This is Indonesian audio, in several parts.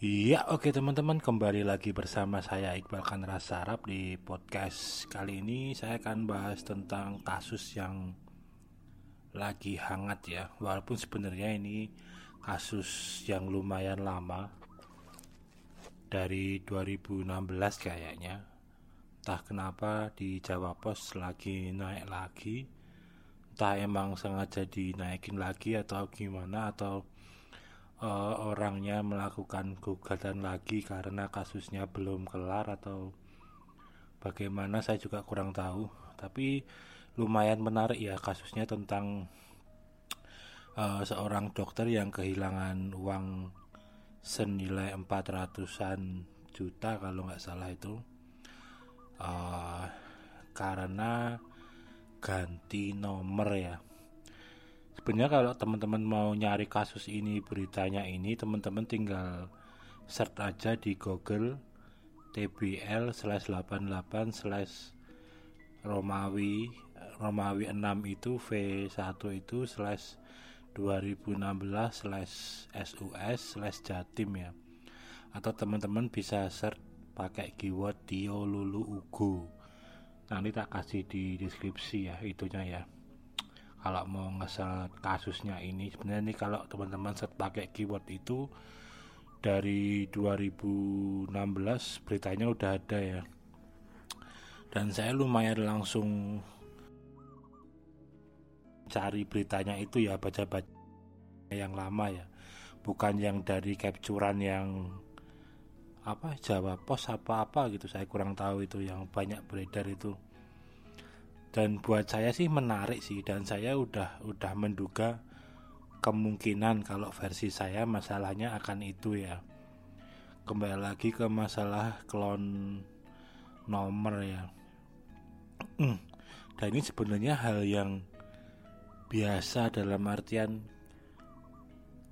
Iya, oke teman-teman, kembali lagi bersama saya Iqbal Kanra Sarap di podcast kali ini saya akan bahas tentang kasus yang lagi hangat ya. Walaupun sebenarnya ini kasus yang lumayan lama dari 2016 kayaknya. Entah kenapa di Jawa Pos lagi naik lagi. Entah emang sengaja dinaikin lagi atau gimana atau uh, orangnya melakukan gugatan lagi karena kasusnya belum kelar atau bagaimana saya juga kurang tahu. Tapi lumayan menarik ya kasusnya tentang uh, seorang dokter yang kehilangan uang senilai 400-an juta kalau nggak salah itu. Uh, karena ganti nomor ya sebenarnya kalau teman-teman mau nyari kasus ini beritanya ini teman-teman tinggal search aja di Google TBL slash 88 slash Romawi Romawi 6 itu V1 itu slash 2016 slash SUS slash Jatim ya. Atau teman-teman bisa search pakai keyword Dio Lulu Ugo. Nanti tak kasih di deskripsi ya itunya ya kalau mau ngeset kasusnya ini sebenarnya ini kalau teman-teman set pakai keyword itu dari 2016 beritanya udah ada ya. Dan saya lumayan langsung cari beritanya itu ya baca-baca yang lama ya. Bukan yang dari capturean yang apa Jawa Pos apa-apa gitu. Saya kurang tahu itu yang banyak beredar itu dan buat saya sih menarik sih dan saya udah udah menduga kemungkinan kalau versi saya masalahnya akan itu ya. Kembali lagi ke masalah klon nomor ya. Hmm. dan ini sebenarnya hal yang biasa dalam artian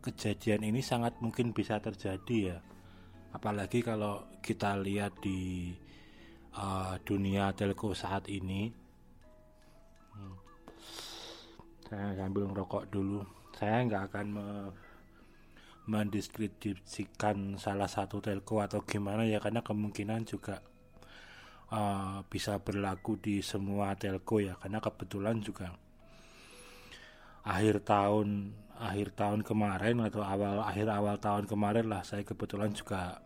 kejadian ini sangat mungkin bisa terjadi ya. Apalagi kalau kita lihat di uh, dunia telco saat ini saya sambil ngerokok dulu. Saya nggak akan me mendiskreditkan salah satu telco atau gimana ya karena kemungkinan juga uh, bisa berlaku di semua telco ya. Karena kebetulan juga akhir tahun akhir tahun kemarin atau awal akhir awal tahun kemarin lah saya kebetulan juga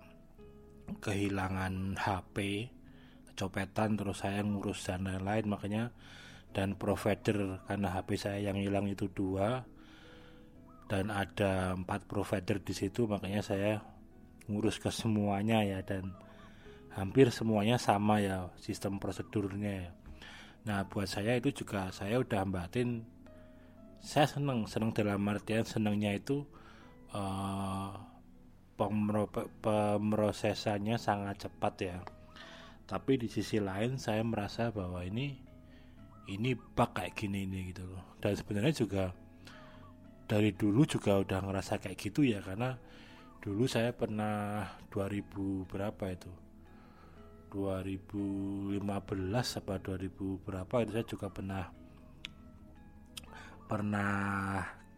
kehilangan HP kecopetan terus saya ngurus dan lain-lain. Makanya dan provider karena HP saya yang hilang itu dua dan ada empat provider di situ makanya saya ngurus ke semuanya ya dan hampir semuanya sama ya sistem prosedurnya ya. Nah buat saya itu juga saya udah batin saya seneng seneng dalam artian senengnya itu uh, pemrosesannya sangat cepat ya. Tapi di sisi lain saya merasa bahwa ini ini bug kayak gini ini gitu loh. Dan sebenarnya juga dari dulu juga udah ngerasa kayak gitu ya karena dulu saya pernah 2000 berapa itu? 2015 apa 2000 berapa itu saya juga pernah pernah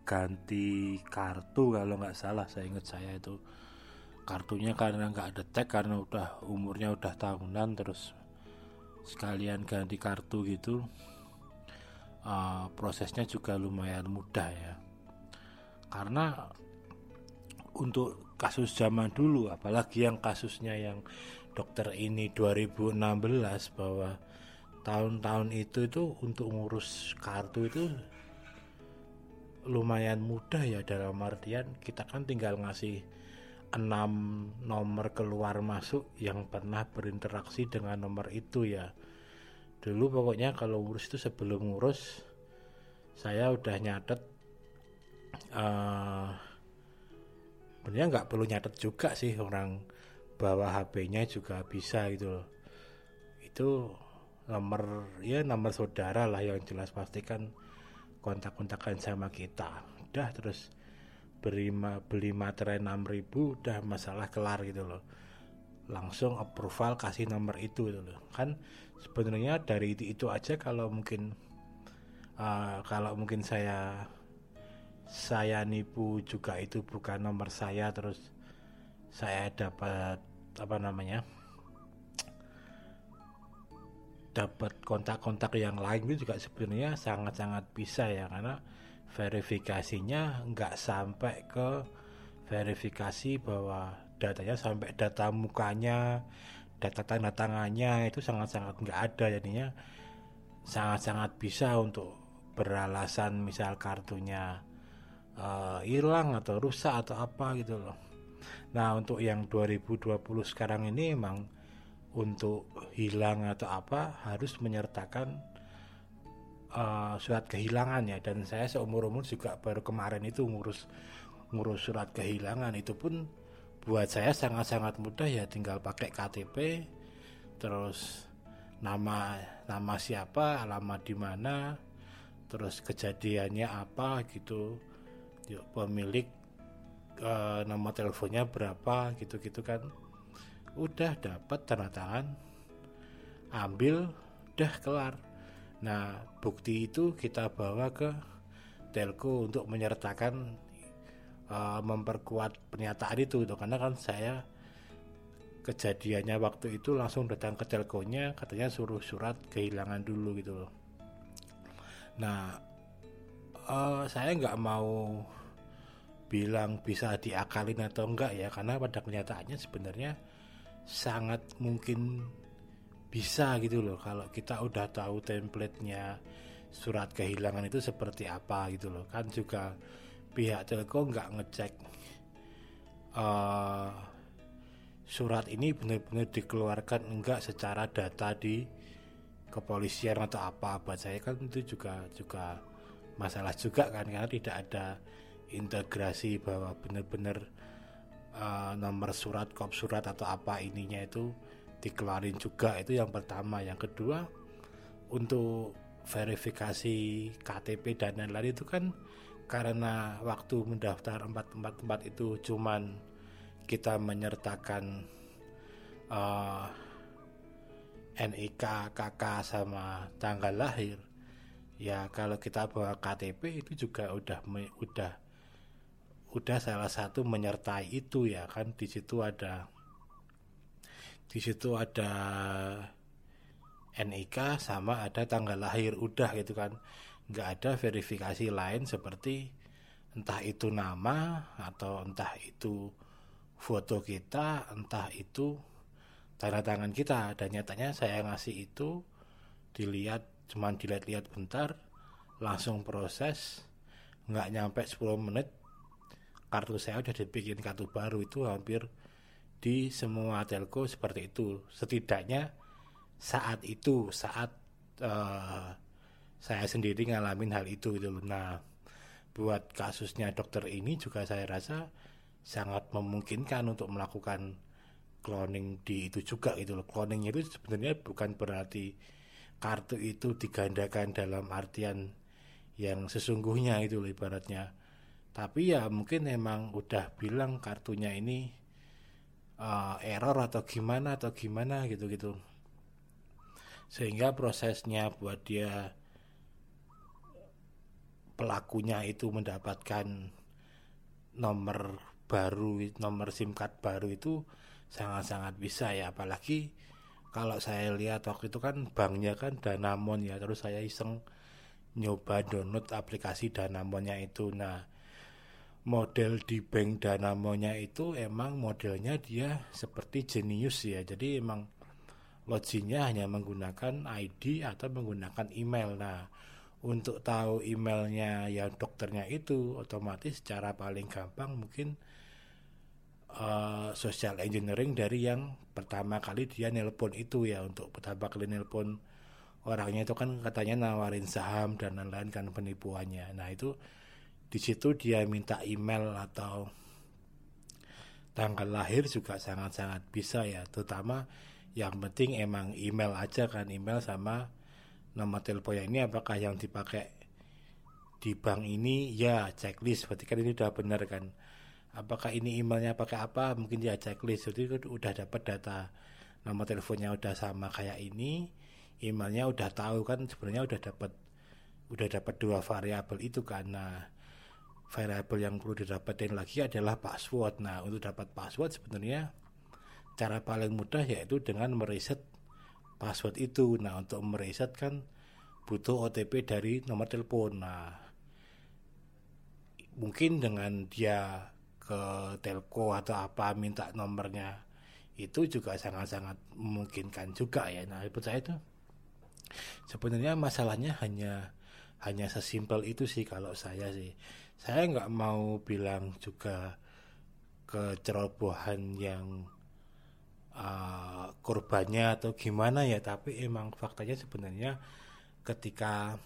ganti kartu kalau nggak salah saya ingat saya itu. Kartunya karena nggak ada tag karena udah umurnya udah tahunan terus sekalian ganti kartu gitu uh, prosesnya juga lumayan mudah ya. Karena untuk kasus zaman dulu apalagi yang kasusnya yang dokter ini 2016 bahwa tahun-tahun itu itu untuk ngurus kartu itu lumayan mudah ya dalam artian kita kan tinggal ngasih enam nomor keluar masuk yang pernah berinteraksi dengan nomor itu ya dulu pokoknya kalau ngurus itu sebelum ngurus saya udah nyatet uh, sebenarnya nggak perlu nyatet juga sih orang bawa HP-nya juga bisa gitu loh. Itu nomor ya nomor saudara lah yang jelas pastikan kontak-kontakan sama kita. Udah terus beli, beli materai 6000 udah masalah kelar gitu loh langsung approval kasih nomor itu gitu loh. Kan sebenarnya dari itu, itu aja kalau mungkin uh, kalau mungkin saya saya nipu juga itu bukan nomor saya terus saya dapat apa namanya dapat kontak-kontak yang lain itu juga sebenarnya sangat-sangat bisa ya karena verifikasinya nggak sampai ke verifikasi bahwa datanya sampai data mukanya data tanda tangannya itu sangat-sangat nggak ada jadinya. Sangat-sangat bisa untuk beralasan misal kartunya uh, hilang atau rusak atau apa gitu loh. Nah untuk yang 2020 sekarang ini emang untuk hilang atau apa harus menyertakan uh, surat kehilangan ya. Dan saya seumur umur juga baru kemarin itu ngurus ngurus surat kehilangan. Itu pun buat saya sangat-sangat mudah ya tinggal pakai KTP terus nama nama siapa alamat di mana terus kejadiannya apa gitu. Yuk, pemilik uh, nama teleponnya berapa gitu-gitu kan. Udah dapat tanda tangan. Ambil udah kelar. Nah bukti itu kita bawa ke telco untuk menyertakan uh, memperkuat pernyataan itu gitu. karena kan saya kejadiannya waktu itu langsung datang ke telkonya katanya suruh surat kehilangan dulu gitu loh. Nah uh, saya nggak mau bilang bisa diakalin atau enggak ya karena pada kenyataannya sebenarnya sangat mungkin bisa gitu loh. Kalau kita udah tahu templatenya surat kehilangan itu seperti apa gitu loh. Kan juga pihak telco nggak ngecek uh, surat ini benar-benar dikeluarkan enggak secara data di kepolisian atau apa. Buat saya kan itu juga juga masalah juga kan karena tidak ada integrasi bahwa benar-benar uh, nomor surat kop surat atau apa ininya itu dikeluarin juga. Itu yang pertama. Yang kedua untuk verifikasi KTP dan lain-lain itu kan karena waktu mendaftar empat tempat itu cuman kita menyertakan uh, eh, NIK, KK sama tanggal lahir. Ya kalau kita bawa KTP itu juga udah udah udah salah satu menyertai itu ya kan. Di situ ada di situ ada NIK sama ada tanggal lahir udah gitu kan nggak ada verifikasi lain seperti entah itu nama atau entah itu foto kita entah itu tanda tangan kita. Dan nyatanya saya ngasih itu dilihat cuman dilihat-lihat bentar langsung proses nggak nyampe 10 menit kartu saya udah dibikin kartu baru. Itu hampir di semua telco seperti itu. Setidaknya saat itu saat uh, saya sendiri ngalamin hal itu gitu loh. Nah buat kasusnya dokter ini juga saya rasa sangat memungkinkan untuk melakukan cloning di itu juga gitu loh. Cloning itu sebenarnya bukan berarti kartu itu digandakan dalam artian yang sesungguhnya itu loh ibaratnya. Tapi ya mungkin emang udah bilang kartunya ini uh, error atau gimana atau gimana gitu gitu sehingga prosesnya buat dia pelakunya itu mendapatkan nomor baru nomor SIM card baru itu sangat-sangat bisa ya. Apalagi kalau saya lihat waktu itu kan banknya kan Danamon ya terus saya iseng nyoba download aplikasi Danamonnya itu. Nah model di bank Danamonya itu emang modelnya dia seperti jenius ya. Jadi emang loginnya hanya menggunakan ID atau menggunakan email. Nah untuk tahu emailnya yang dokternya itu otomatis cara paling gampang mungkin uh, social engineering dari yang pertama kali dia nelpon itu ya. Untuk pertama kali nelpon orangnya itu kan katanya nawarin saham dan lain-lain kan penipuannya. Nah itu di situ dia minta email atau tanggal lahir juga sangat-sangat bisa ya. Terutama yang penting emang email aja kan email sama nama telepon ini apakah yang dipakai di bank ini? Ya checklist. Berarti kan ini udah benar kan? Apakah ini emailnya pakai apa? Mungkin dia checklist. Jadi udah dapat data. Nama teleponnya udah sama kayak ini. Emailnya udah tahu kan sebenarnya udah dapat udah dapat dua variabel itu karena variabel yang perlu didapatin lagi adalah password. Nah, untuk dapat password sebenarnya cara paling mudah yaitu dengan mereset password itu. Nah, untuk mereset kan butuh OTP dari nomor telepon. Nah, mungkin dengan dia ke telco atau apa minta nomornya itu juga sangat-sangat memungkinkan juga ya. Nah, menurut saya itu sebenarnya masalahnya hanya hanya sesimpel itu sih kalau saya sih saya nggak mau bilang juga kecerobohan yang uh, korbannya atau gimana ya tapi emang faktanya sebenarnya ketika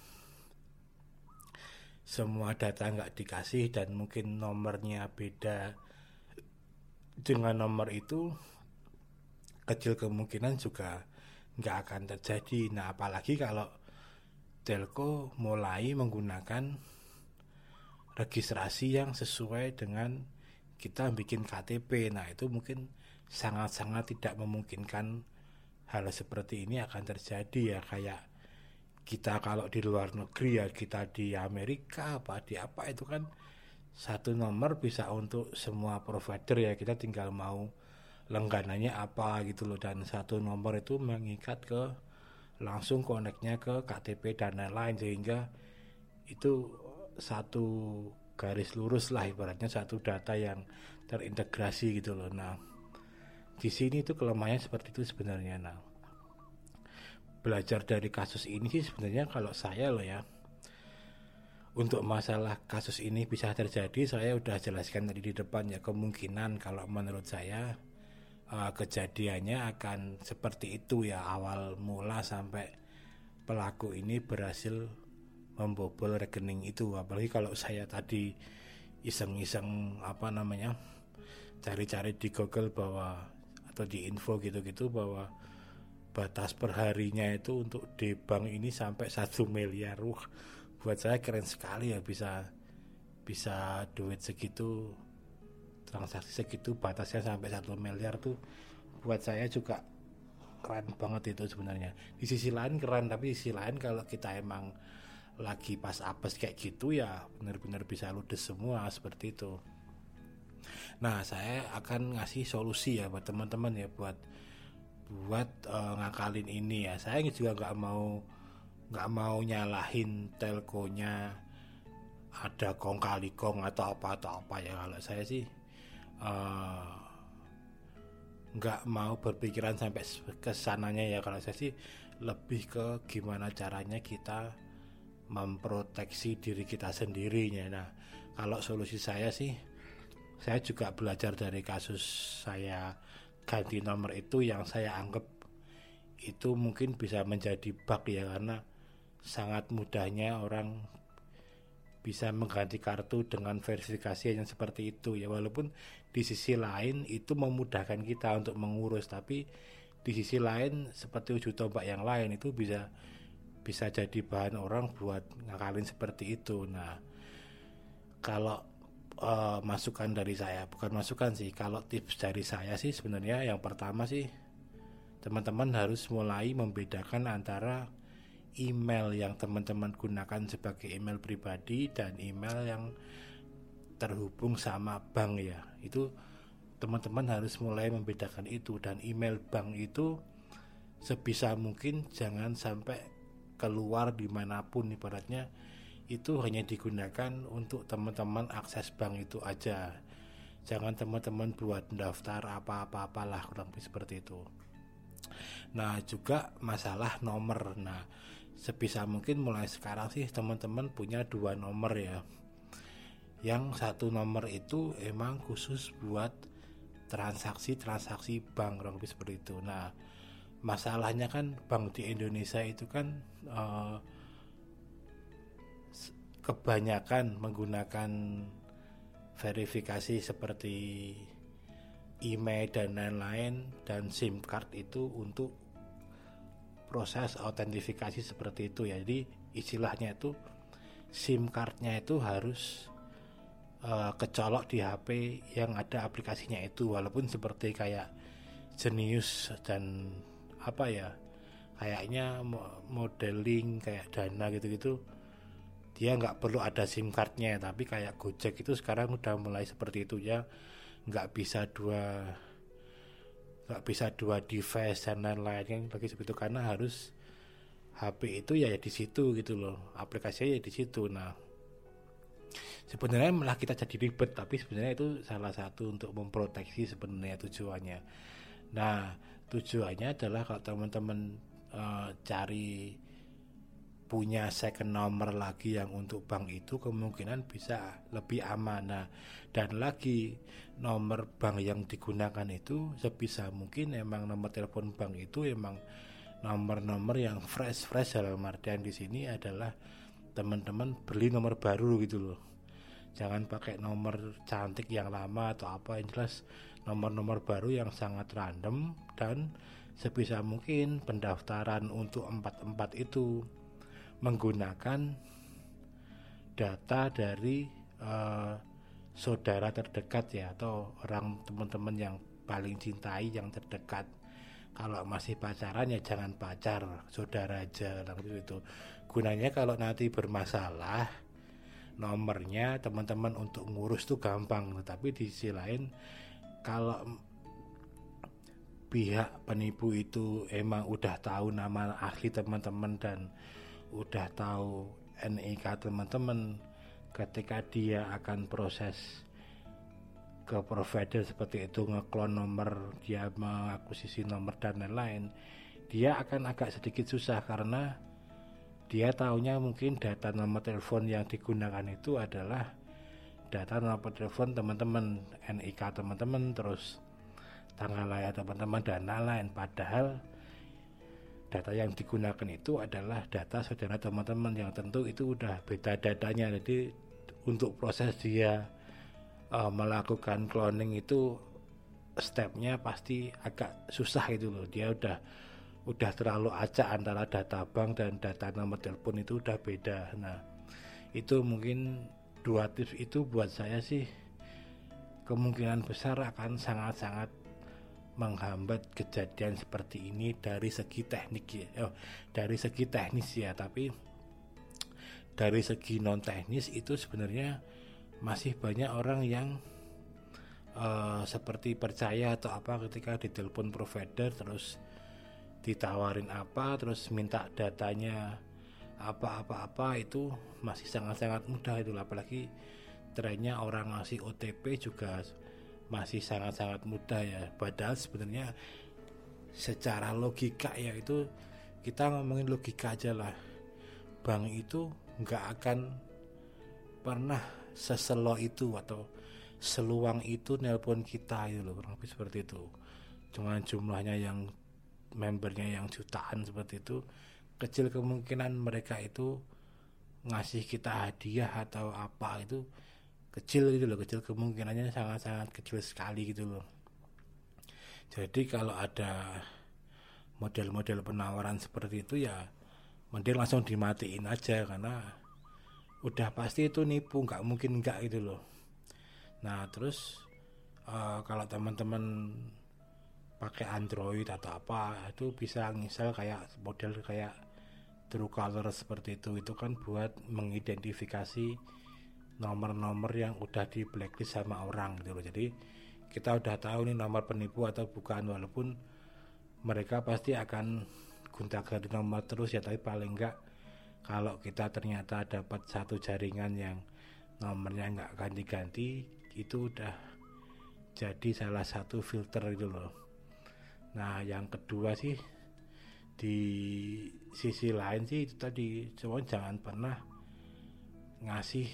semua data nggak dikasih dan mungkin nomornya beda dengan nomor itu kecil kemungkinan juga nggak akan terjadi nah apalagi kalau telco mulai menggunakan registrasi yang sesuai dengan kita bikin KTP. Nah, itu mungkin sangat-sangat tidak memungkinkan hal seperti ini akan terjadi ya kayak kita kalau di luar negeri ya kita di Amerika apa di apa itu kan satu nomor bisa untuk semua provider ya kita tinggal mau langganannya apa gitu loh dan satu nomor itu mengikat ke langsung koneknya ke KTP dan lain-lain sehingga itu satu garis lurus lah ibaratnya satu data yang terintegrasi gitu loh. Nah, di sini itu kelemahannya seperti itu sebenarnya. Nah, belajar dari kasus ini sih sebenarnya kalau saya loh ya untuk masalah kasus ini bisa terjadi saya udah jelaskan tadi di depan ya kemungkinan kalau menurut saya uh, kejadiannya akan seperti itu ya awal mula sampai pelaku ini berhasil membobol rekening itu apalagi kalau saya tadi iseng-iseng apa namanya cari-cari di Google bahwa atau di info gitu-gitu bahwa batas perharinya itu untuk di bank ini sampai satu miliar. Uh, buat saya keren sekali ya bisa bisa duit segitu transaksi segitu batasnya sampai satu miliar tuh buat saya juga keren banget itu sebenarnya. Di sisi lain keren tapi di sisi lain kalau kita emang lagi pas apes kayak gitu ya benar-benar bisa ludes semua seperti itu nah saya akan ngasih solusi ya buat teman-teman ya buat buat uh, ngakalin ini ya. Saya juga nggak mau nggak mau nyalahin telkonya ada kong kali kong atau apa atau apa ya. Kalau saya sih Eh, nggak uh, mau berpikiran sampai ke sananya ya. Kalau saya sih lebih ke gimana caranya kita memproteksi diri kita sendirinya. Nah kalau solusi saya sih saya juga belajar dari kasus saya ganti nomor itu yang saya anggap itu mungkin bisa menjadi bug ya karena sangat mudahnya orang bisa mengganti kartu dengan verifikasi yang seperti itu ya. Walaupun di sisi lain itu memudahkan kita untuk mengurus tapi di sisi lain seperti ujung tombak yang lain itu bisa bisa jadi bahan orang buat ngakalin seperti itu. Nah kalau uh, masukan dari saya. Bukan masukan sih kalau tips dari saya sih sebenarnya yang pertama sih teman-teman harus mulai membedakan antara email yang teman-teman gunakan sebagai email pribadi dan email yang terhubung sama bank ya. Itu teman-teman harus mulai membedakan itu. Dan email bank itu sebisa mungkin jangan sampai keluar di mana pun ibaratnya itu hanya digunakan untuk teman-teman akses bank itu aja. Jangan teman-teman buat daftar apa-apa-apalah kurang lebih seperti itu. Nah juga masalah nomor. Nah sebisa mungkin mulai sekarang sih teman-teman punya dua nomor ya. Yang satu nomor itu emang khusus buat transaksi-transaksi bank kurang lebih seperti itu. Nah masalahnya kan bank di Indonesia itu kan uh, kebanyakan menggunakan verifikasi seperti email dan lain-lain dan SIM card itu untuk proses autentifikasi seperti itu ya. Jadi istilahnya itu SIM cardnya itu harus uh, kecolok di HP yang ada aplikasinya itu. Walaupun seperti kayak jenius dan apa ya kayaknya modeling kayak dana gitu-gitu dia nggak perlu ada SIM cardnya tapi kayak Gojek itu sekarang udah mulai seperti itu ya. Nggak bisa dua nggak bisa dua device dan lain-lain kan bagi seperti itu. Karena harus HP itu ya, ya di situ gitu loh. Aplikasinya ya di situ. Nah sebenarnya malah kita jadi ribet tapi sebenarnya itu salah satu untuk memproteksi sebenarnya tujuannya. Nah tujuannya adalah kalau teman-teman uh, cari punya second nomor lagi yang untuk bank itu kemungkinan bisa lebih amanah dan lagi nomor bank yang digunakan itu sebisa mungkin emang nomor telepon bank itu emang nomor-nomor yang fresh fresh. Dalam artian di sini adalah teman-teman beli nomor baru gitu loh. Jangan pakai nomor cantik yang lama atau apa yang jelas nomor-nomor baru yang sangat random dan sebisa mungkin pendaftaran untuk empat-empat itu menggunakan data dari uh, saudara terdekat ya atau orang teman-teman yang paling cintai yang terdekat. Kalau masih pacaran ya jangan pacar saudara aja langsung itu gunanya kalau nanti bermasalah nomornya teman-teman untuk ngurus tuh gampang. Tapi di sisi lain kalau pihak penipu itu emang udah tahu nama asli teman-teman dan udah tahu NIK teman-teman ketika dia akan proses ke provider seperti itu ngeklon nomor dia mengakuisisi nomor dan lain-lain dia akan agak sedikit susah karena dia tahunya mungkin data nomor telepon yang digunakan itu adalah data nomor telepon teman-teman NIK teman-teman terus tanggal lahir teman-teman dan lain-lain padahal data yang digunakan itu adalah data saudara teman-teman yang tentu itu udah beda datanya. Jadi untuk proses dia uh, melakukan cloning itu stepnya pasti agak susah itu loh. Dia udah udah terlalu acak antara data bank dan data nomor telepon itu udah beda. Nah itu mungkin dua tips itu buat saya sih kemungkinan besar akan sangat-sangat menghambat kejadian seperti ini dari segi teknik ya. Oh, dari segi teknis ya tapi dari segi non teknis itu sebenarnya masih banyak orang yang uh, seperti percaya atau apa ketika ditelepon provider terus ditawarin apa terus minta datanya apa-apa-apa itu masih sangat-sangat mudah itu. Apalagi trennya orang ngasih OTP juga masih sangat-sangat mudah ya. Padahal sebenarnya secara logika ya itu kita ngomongin logika aja lah. Bank itu nggak akan pernah seselo itu atau seluang itu nelpon kita itu loh kurang lebih seperti itu. Cuma jumlahnya yang membernya yang jutaan seperti itu kecil kemungkinan mereka itu ngasih kita hadiah atau apa itu kecil gitu loh kecil kemungkinannya sangat-sangat kecil sekali gitu loh. Jadi kalau ada model-model penawaran seperti itu ya mending langsung dimatiin aja karena udah pasti itu nipu nggak mungkin nggak gitu loh. Nah terus uh, kalau teman-teman pakai Android atau apa itu bisa ngisal kayak model kayak Truecaller seperti itu. Itu kan buat mengidentifikasi nomor-nomor yang udah di blacklist sama orang gitu loh. Jadi kita udah tahu nih nomor penipu atau bukan walaupun mereka pasti akan gonta ganti nomor terus ya tapi paling enggak kalau kita ternyata dapat satu jaringan yang nomornya nggak ganti-ganti itu udah jadi salah satu filter gitu loh. Nah yang kedua sih di sisi lain sih itu tadi cuma jangan pernah ngasih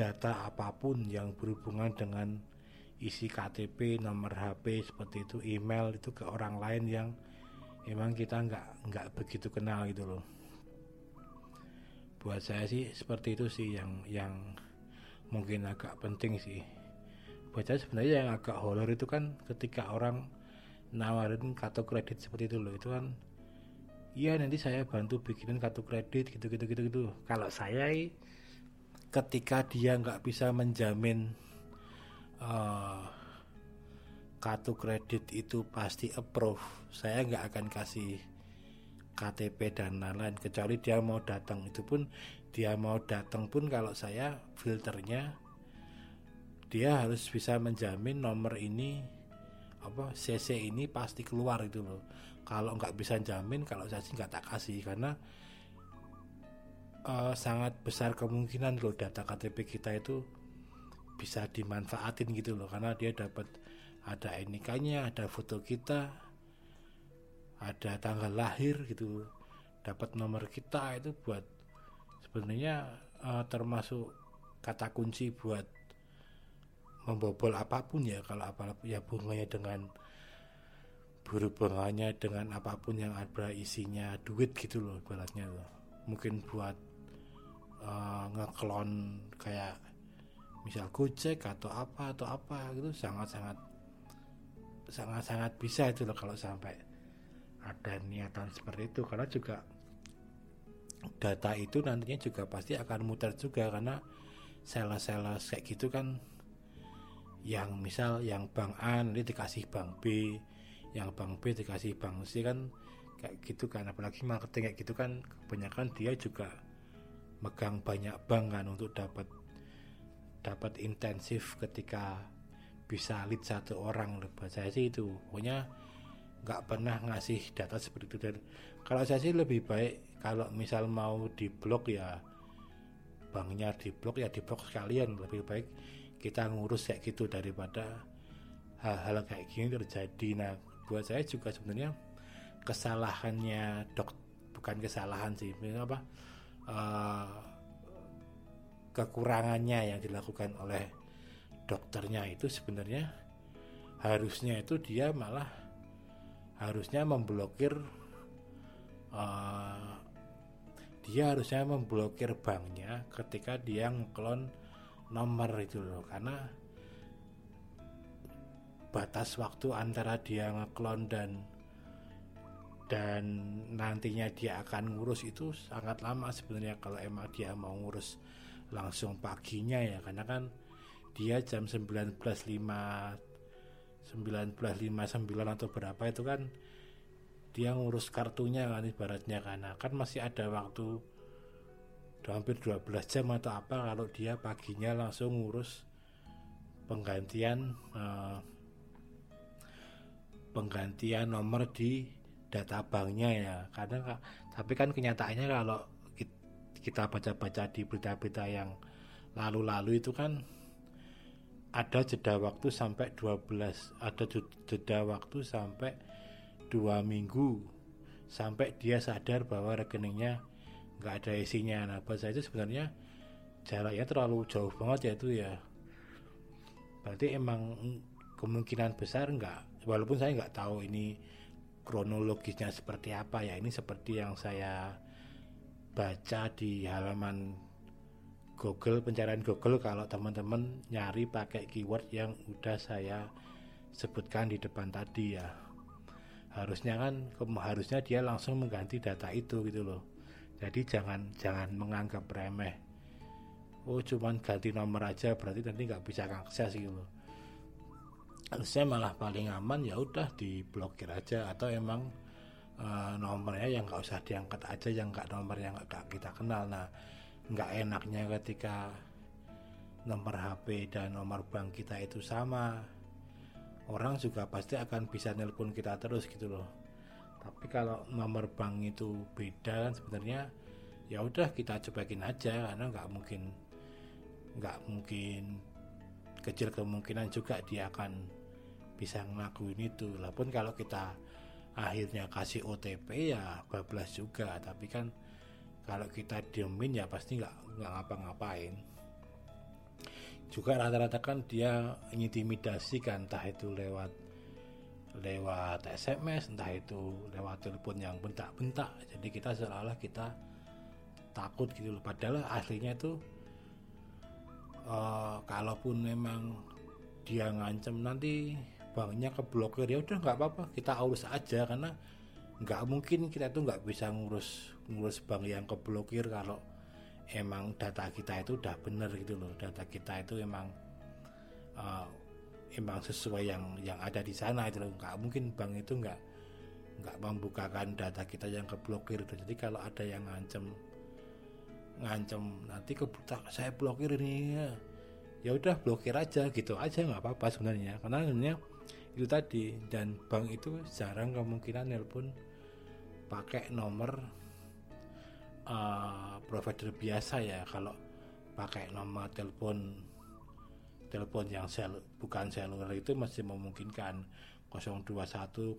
data apa pun yang berhubungan dengan isi KTP, nomor HP seperti itu, email itu ke orang lain yang emang kita nggak nggak begitu kenal gitu loh. Buat saya sih seperti itu sih yang yang mungkin agak penting sih. Buat saya sebenarnya yang agak horor itu kan ketika orang nawarin kartu kredit seperti itu loh itu kan iya nanti saya bantu bikinin kartu kredit gitu gitu gitu gitu kalau saya ketika dia nggak bisa menjamin uh, kartu kredit itu pasti approve saya nggak akan kasih KTP dan lain-lain kecuali dia mau datang. Itu pun dia mau datang pun kalau saya filternya dia harus bisa menjamin nomor ini apa CC ini pasti keluar itu loh. Kalau nggak bisa jamin kalau saya sih nggak tak kasih karena uh, sangat besar kemungkinan loh data KTP kita itu bisa dimanfaatin gitu loh. Karena dia dapat ada NIK-nya, ada foto kita, ada tanggal lahir gitu, dapat nomor kita itu buat sebenarnya uh, termasuk kata kunci buat membobol apa pun ya. Kalau apa ya bunganya dengan berhubungannya dengan apa pun yang ada isinya duit gitu loh ibaratnya loh. Mungkin buat uh, ngeklon kayak misal Gojek atau apa atau apa gitu sangat-sangat sangat-sangat bisa itu loh kalau sampai ada niatan seperti itu. Karena juga data itu nantinya juga pasti akan muter juga karena sales-sales kayak gitu kan yang misal yang bank A nanti dikasih bank B yang bank B dikasih bank C kan kayak gitu kan. Apalagi marketing kayak gitu kan kebanyakan dia juga megang banyak bank kan untuk dapat dapat intensif ketika bisa lead satu orang. Buat saya sih itu. Pokoknya nggak pernah ngasih data seperti itu. Dan kalau saya sih lebih baik kalau misal mau di blok ya banknya di blok ya di blok sekalian. Lebih baik kita ngurus kayak gitu daripada hal-hal kayak gini terjadi. Nah buat saya juga sebenarnya kesalahannya dok bukan kesalahan sih. Apa uh, kekurangannya yang dilakukan oleh dokternya itu sebenarnya harusnya itu dia malah harusnya memblokir uh, dia harusnya memblokir banknya ketika dia ngeklon nomor itu loh. Karena batas waktu antara dia ngeklon dan dan nantinya dia akan ngurus itu sangat lama sebenarnya kalau emang dia mau ngurus langsung paginya ya karena kan dia jam 19.5 19.59 atau berapa itu kan dia ngurus kartunya kan ibaratnya karena kan masih ada waktu hampir 12 jam atau apa kalau dia paginya langsung ngurus penggantian uh, penggantian nomor di data banknya ya. Kadang tapi kan kenyataannya kalau kita baca-baca di berita-berita yang lalu-lalu itu kan ada jeda waktu sampai 12 ada jeda waktu sampai dua minggu. Sampai dia sadar bahwa rekeningnya nggak ada isinya. Nah buat saya itu sebenarnya jaraknya terlalu jauh banget ya itu ya. Berarti emang kemungkinan besar nggak walaupun saya nggak tahu ini kronologisnya seperti apa ya? Ini seperti yang saya baca di halaman Google pencarian Google kalau teman-teman nyari pakai keyword yang udah saya sebutkan di depan tadi ya. Harusnya kan harusnya dia langsung mengganti data itu gitu loh. Jadi jangan jangan menganggap remeh. Oh cuman ganti nomor aja berarti nanti nggak bisa akses gitu loh harusnya malah paling aman ya udah diblokir aja. Atau emang uh, nomornya yang nggak usah diangkat aja yang nggak nomor yang nggak kita kenal. Nah nggak enaknya ketika nomor HP dan nomor bank kita itu sama orang juga pasti akan bisa nelpon kita terus gitu loh. Tapi kalau nomor bank itu beda kan sebenarnya ya udah kita cobain aja karena nggak mungkin nggak mungkin kecil kemungkinan juga dia akan bisa ngelakuin itu. Lah pun kalau kita akhirnya kasih OTP ya bablas juga. Tapi kan kalau kita diemin ya pasti nggak nggak ngapa-ngapain. Juga rata-rata kan dia intimidasi kan entah itu lewat lewat SMS entah itu lewat telepon yang bentak-bentak. Jadi kita seolah-olah kita takut gitu loh. Padahal aslinya itu kalaupun memang dia ngancem nanti banknya keblokir ya udah nggak apa-apa kita urus aja karena nggak mungkin kita itu nggak bisa ngurus ngurus bank yang keblokir kalau emang data kita itu udah bener gitu loh. Data kita itu emang uh, emang sesuai yang yang ada di sana itu loh. Nggak mungkin bank itu nggak nggak membukakan data kita yang keblokir jadi kalau ada yang ngancem ngancem nanti ke saya blokir ini ya ya udah blokir aja gitu. Aja nggak apa-apa sebenarnya karena sebenarnya itu tadi dan bank itu jarang kemungkinan nelpon pakai nomor uh, provider biasa ya. Kalau pakai nomor telepon telepon yang sel bukan seluler itu masih memungkinkan. 021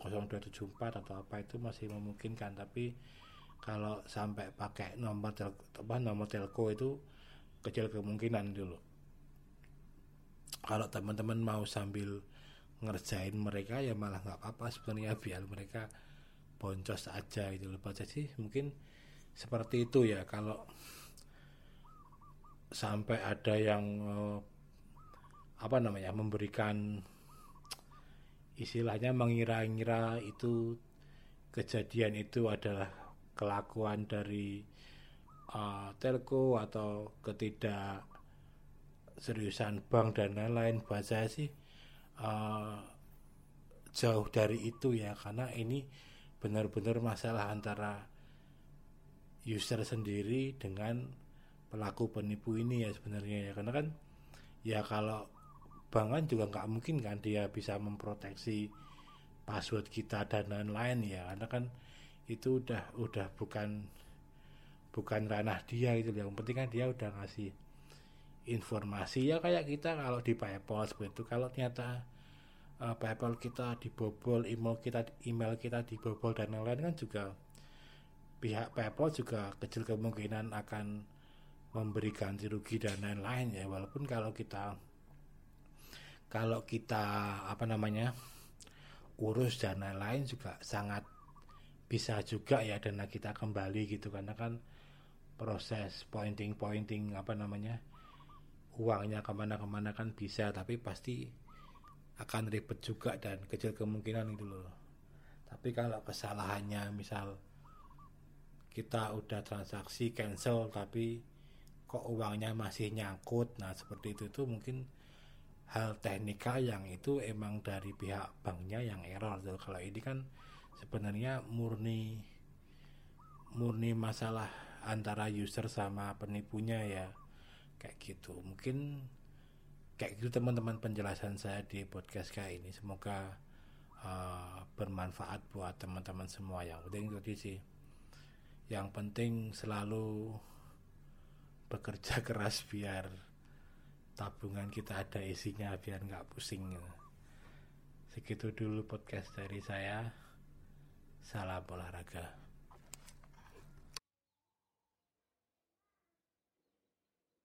0274 atau apa itu masih memungkinkan. Tapi kalau sampai pakai nomor tel apa nomor telco itu kecil kemungkinan dulu kalau teman-teman mau sambil ngerjain mereka ya malah nggak apa-apa sebenarnya biar mereka boncos aja itu loh. Sih mungkin seperti itu ya. Kalau sampai ada yang eh, apa namanya memberikan istilahnya mengira-ngira itu kejadian itu adalah kelakuan dari uh, telco atau ketidak seriusan bank dan lain-lain buat saya sih uh, jauh dari itu ya karena ini benar-benar masalah antara user sendiri dengan pelaku penipu ini ya sebenarnya ya. Karena kan ya kalau bank kan juga nggak mungkin kan dia bisa memproteksi password kita dan lain-lain ya. Karena kan itu udah udah bukan bukan ranah dia itu yang penting kan dia udah ngasih informasi ya kayak kita kalau di PayPal seperti itu. Kalau ternyata uh, PayPal kita dibobol email kita email kita dibobol dan lain-lain kan juga pihak PayPal juga kecil kemungkinan akan memberi ganti rugi dan lain-lain ya. Walaupun kalau kita kalau kita apa namanya urus dan lain-lain juga sangat bisa juga ya dana kita kembali gitu. Karena kan proses pointing pointing apa namanya uangnya ke mana-kemana kan bisa tapi pasti akan ribet juga dan kecil kemungkinan itu loh. Tapi kalau kesalahannya misal kita udah transaksi cancel tapi kok uangnya masih nyangkut nah seperti itu itu mungkin hal teknikal yang itu emang dari pihak banknya yang error. Tuh kalau ini kan sebenarnya murni murni masalah antara user sama penipunya ya kayak gitu. Mungkin kayak gitu teman-teman penjelasan saya di podcast kayak ini. Semoga uh, bermanfaat buat teman-teman semua yang penting itu sih. Yang penting selalu bekerja keras biar tabungan kita ada isinya biar nggak pusing. Segitu dulu podcast dari saya. Salam olahraga